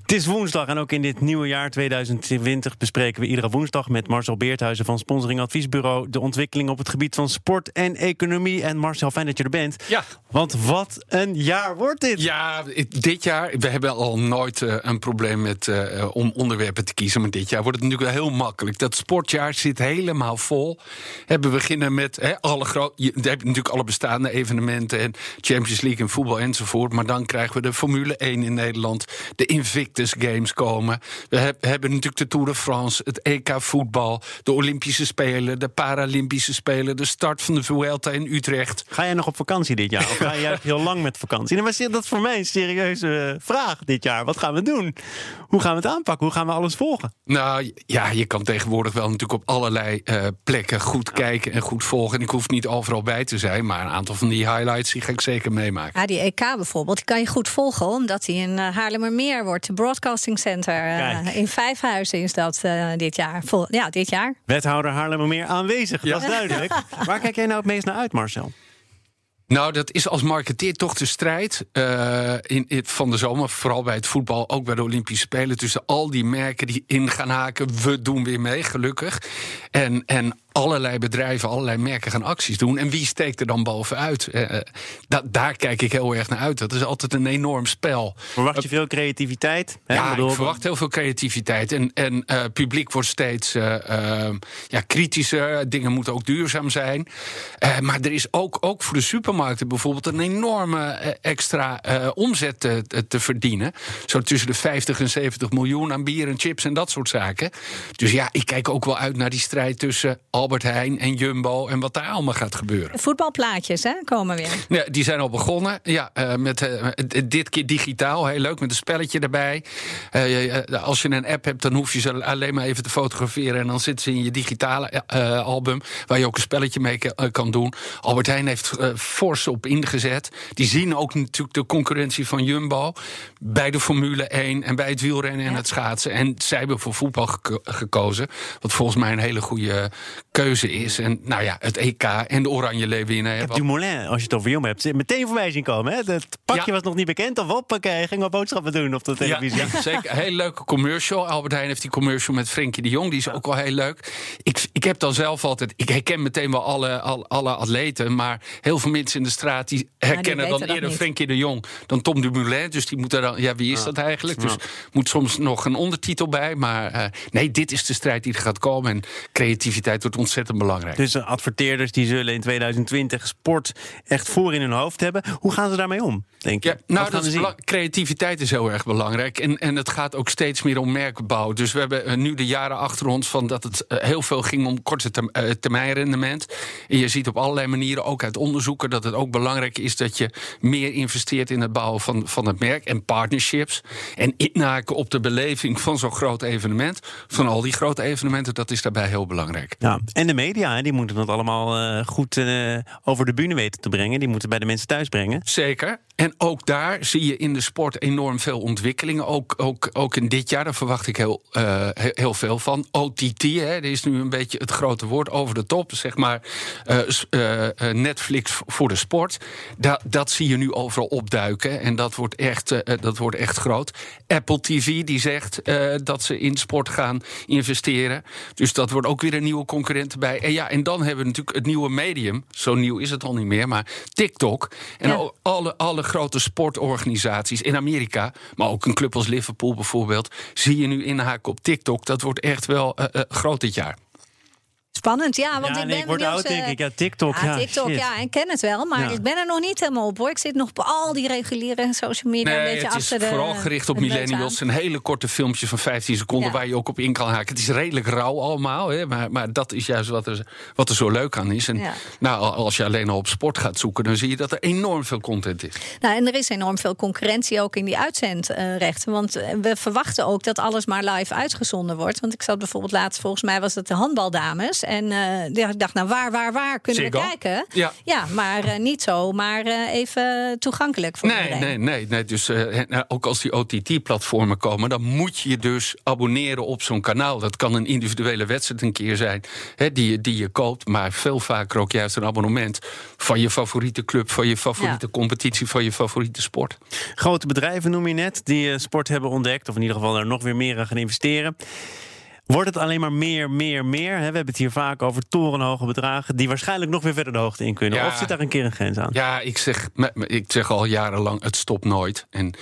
Het is woensdag en ook in dit nieuwe jaar 2020 bespreken we iedere woensdag met Marcel Beerthuizen van Sponsoring Adviesbureau de ontwikkeling op het gebied van sport en economie. En Marcel, fijn dat je er bent. Ja. Want wat een jaar wordt dit! Ja, dit jaar, we hebben al nooit uh, een probleem met uh, om onderwerpen te kiezen. Maar dit jaar wordt het natuurlijk wel heel makkelijk. Dat sportjaar zit helemaal vol. we beginnen met he, alle grote. Je hebt natuurlijk alle bestaande evenementen en Champions League en voetbal enzovoort. Maar dan krijgen we de Formule 1 in Nederland, de Invictus Games komen. We hebben natuurlijk de Tour de France, het EK voetbal, de Olympische Spelen, de Paralympische Spelen, de start van de Vuelta in Utrecht. Ga jij nog op vakantie dit jaar? Of ga je heel lang met vakantie? En dat is voor mij een serieuze vraag dit jaar. Wat gaan we doen? Hoe gaan we het aanpakken? Hoe gaan we alles volgen? Nou ja, je kan tegenwoordig wel natuurlijk op allerlei uh, plekken goed kijken en goed volgen. En ik hoef niet overal bij te zijn, maar een aantal van die highlights die ga ik zeker meemaken. Ja, die EK bijvoorbeeld, die kan je goed volgen, omdat die in uh, Haarlemmermeer wordt. De Broadcasting Center uh, in Vijfhuizen is dat dit jaar. Vol, ja, dit jaar. Wethouder Haarlemmermeer aanwezig, ja. dat is duidelijk. Waar kijk jij nou het meest naar uit, Marcel? Nou, dat is als marketeer toch de strijd uh, in, in, van de zomer. Vooral bij het voetbal, ook bij de Olympische Spelen. Tussen al die merken die in gaan haken. We doen weer mee, gelukkig. En, en allerlei bedrijven, allerlei merken gaan acties doen. En wie steekt er dan bovenuit? Uh, da daar kijk ik heel erg naar uit. Dat is altijd een enorm spel. Verwacht je veel creativiteit? Hè? Ja, ik verwacht heel veel creativiteit. En, en uh, publiek wordt steeds uh, ja, kritischer. Dingen moeten ook duurzaam zijn. maar er is ook, ook voor de supermarkten bijvoorbeeld... een enorme extra omzet te, te, verdienen. Zo tussen de 50 en 70 miljoen aan bier en chips en dat soort zaken. Dus ja, ik kijk ook wel uit naar die strijd tussen Albert Heijn en Jumbo en wat daar allemaal gaat gebeuren. Voetbalplaatjes hè, komen weer. Ja, die zijn al begonnen. Ja, uh, met, uh, dit keer digitaal, heel leuk, met een spelletje erbij. Uh, als je een app hebt, dan hoef je ze alleen maar even te fotograferen... en dan zitten ze in je digitale album... waar je ook een spelletje mee kan doen. Albert Heijn heeft fors op ingezet. Die zien ook natuurlijk de concurrentie van Jumbo... bij de Formule 1 en bij het wielrennen en het schaatsen. En zij hebben voor voetbal geko gekozen. Wat volgens mij een hele goede keuze is. En nou ja, het EK en de Oranje Leeuw winnen. Ik heb Dumoulin, als je het over Jum hebt, meteen voorbij zien komen. Hè? Het pakje ja. was nog niet bekend. Of hoppakee, ging wat boodschappen doen op de televisie. Ja, ja zeker. Heel leuke commercial. Albert Heijn heeft die commercial met Frenkie de Jong. Die is ook wel heel leuk. Ik, ik heb dan zelf altijd... Ik herken meteen wel alle, alle, alle atleten. Maar heel veel mensen in de straat die herkennen die dan eerder Frenkie de Jong dan Tom Dumoulin. Dus die moeten dan... Ja, wie is dat eigenlijk? Dus moet soms nog een ondertitel bij. Maar uh, nee, dit is de strijd die er gaat komen. En creativiteit wordt ontzettend belangrijk. Dus adverteerders die zullen in 2020 sport echt voor in hun hoofd hebben. Hoe gaan ze daarmee om, denk je? Ja, nou, dat is creativiteit is heel erg belangrijk. En, en het gaat ook steeds meer om merkbouw. Dus we hebben eh, nu de jaren achter ons van dat het eh, heel veel ging om korte eh, termijn rendement. En je ziet op allerlei manieren, ook uit onderzoeken, dat het ook belangrijk is dat je meer investeert in het bouwen van, van het merk en partnerships. En inhaken op de beleving van zo'n groot evenement. Van al die grote evenementen, dat is daarbij heel belangrijk. Ja, en de media, die moeten dat allemaal uh, goed uh, over de bühne weten te brengen. Die moeten bij de mensen thuis brengen. Zeker. En ook daar zie je in de sport enorm veel ontwikkelingen. Ook, ook, ook in dit jaar, daar verwacht ik heel, uh, heel veel van. OTT, hè, dat is nu een beetje het grote woord over de top. Zeg maar Netflix voor de sport. Dat, dat zie je nu overal opduiken. En dat wordt echt, dat wordt echt groot. Apple TV die zegt dat ze in sport gaan investeren. Dus dat wordt ook weer een nieuwe concurrent bij. En ja, en dan hebben we natuurlijk het nieuwe medium. Zo nieuw is het al niet meer, maar TikTok. En ja. alle, alle grote sportorganisaties in Amerika, maar ook een club als Liverpool bijvoorbeeld, zie je nu inhaken op TikTok. Dat wordt echt wel uh, uh, groot dit jaar. Spannend, ja. Want ja, ik nee, ben ik word oud, denk ik. Ja, TikTok. Ja, ja TikTok, shit. ja. Ik ken het wel, maar Ja. ik ben er nog niet helemaal op, hoor. Ik zit nog op al die reguliere social media een Nee, beetje het is de vooral gericht op millennials. Een hele korte filmpjes van 15 seconden Ja. waar je ook op in kan haken. Het is redelijk rauw allemaal, hè, maar, maar dat is juist wat er, wat er zo leuk aan is. En Ja. nou, als je alleen al op sport gaat zoeken, dan zie je dat er enorm veel content is. Nou, en er is enorm veel concurrentie ook in die uitzendrechten. Want eh, we verwachten ook dat alles maar live uitgezonden wordt. Want ik zat bijvoorbeeld laatst, volgens mij was het de handbaldames. En uh, ik dacht, nou waar, waar, waar kunnen we kijken? Ja, ja maar uh, niet zo, maar uh, even toegankelijk voor nee, iedereen. Nee, nee, nee. Dus nou, ook als die OTT-platformen komen, dan moet je dus abonneren op zo'n kanaal. Dat kan een individuele wedstrijd een keer zijn hè, die, die je koopt, maar veel vaker ook juist een abonnement van je favoriete club, van je favoriete ja. competitie, van je favoriete sport. Grote bedrijven noem je net, die sport hebben ontdekt, of in ieder geval er nog weer meer aan gaan investeren. Wordt het alleen maar meer, meer, meer? We hebben het hier vaak over torenhoge bedragen... die waarschijnlijk nog weer verder de hoogte in kunnen. Ja, of zit daar een keer een grens aan? Ja, ik zeg, ik zeg al jarenlang, het stopt nooit. En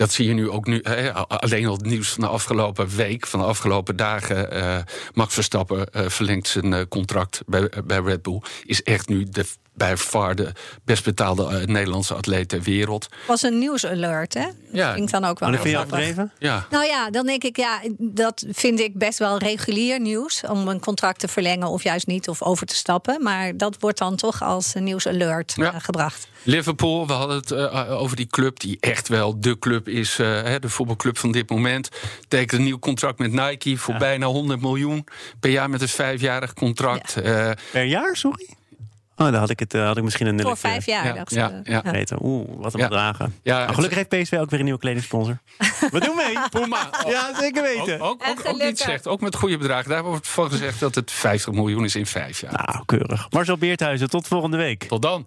dat zie je nu ook nu. Hè, alleen al het nieuws van de afgelopen week, van de afgelopen dagen... Uh, Max Verstappen uh, verlengt zijn uh, contract bij, bij Red Bull... is echt nu de bij far de best betaalde uh, Nederlandse atleet ter wereld. Was een nieuwsalert, hè? Ja. Vind dan ook wel. Maar dat vind je afdreven? Ja. Nou ja, dan denk ik, ja, dat vind ik best wel regulier nieuws om een contract te verlengen of juist niet of over te stappen. Maar dat wordt dan toch als een nieuwsalert ja. uh, gebracht. Liverpool, we hadden het uh, over die club die echt wel de club is, de voetbalclub van dit moment. Tekent een nieuw contract met Nike voor ja. bijna 100 miljoen per jaar met een vijfjarig contract. Ja. per jaar, sorry? Oh, dan had ik, het, had ik misschien een Voor vijf jaar, ja, dacht ja, ja. Weten. Oeh, wat een bedragen. Ja, oh, gelukkig heeft PSV ook weer een nieuwe kledingsponsor. We doen mee. Puma. Ja, zeker weten. Ook, ook, ook, ook niet slecht. Ook met goede bedragen. Daar wordt van gezegd dat het 50 miljoen is in vijf jaar. Nou, keurig. Marcel Beerthuizen, tot volgende week. Tot dan.